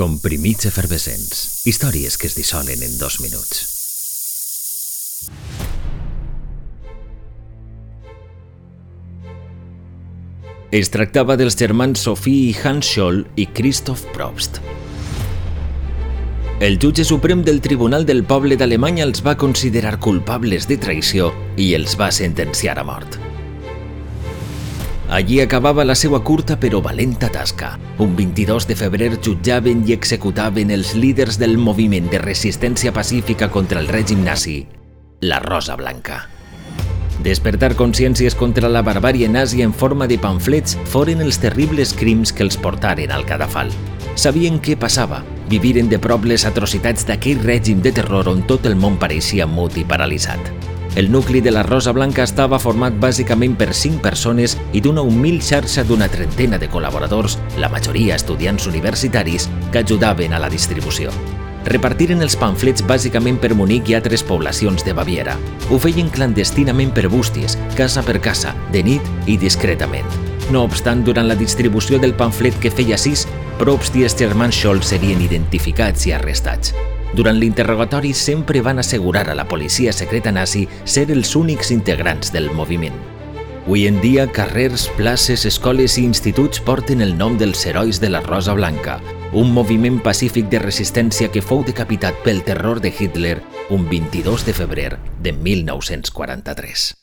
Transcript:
Comprimits efervescents. Històries que es dissolen en dos minuts. Es tractava dels germans Sophie i Hans Scholl i Christoph Probst. El jutge suprem del Tribunal del Poble d'Alemanya els va considerar culpables de traïció i els va sentenciar a mort. Allí acabava la seva curta però valenta tasca. Un 22 de febrer jutjaven i executaven els líders del moviment de resistència pacífica contra el règim nazi, la Rosa Blanca. Despertar consciències contra la barbàrie nazi en forma de pamflets foren els terribles crims que els portaren al cadafal. Sabien què passava, viviren de prop les atrocitats d'aquell règim de terror on tot el món pareixia mut i paralitzat. El nucli de la Rosa Blanca estava format bàsicament per cinc persones i d'una humil xarxa d'una trentena de col·laboradors, la majoria estudiants universitaris, que ajudaven a la distribució repartiren els pamflets bàsicament per Munic i altres poblacions de Baviera. Ho feien clandestinament per bústies, casa per casa, de nit i discretament. No obstant, durant la distribució del pamflet que feia sis, Probst i els germans Scholl serien identificats i arrestats. Durant l'interrogatori sempre van assegurar a la policia secreta nazi ser els únics integrants del moviment. Avui en dia, carrers, places, escoles i instituts porten el nom dels herois de la Rosa Blanca, un moviment pacífic de resistència que fou decapitat pel terror de Hitler un 22 de febrer de 1943.